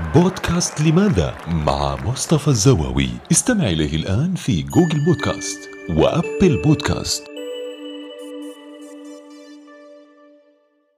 بودكاست لماذا؟ مع مصطفى الزواوي. استمع إليه الآن في جوجل بودكاست وأبل بودكاست.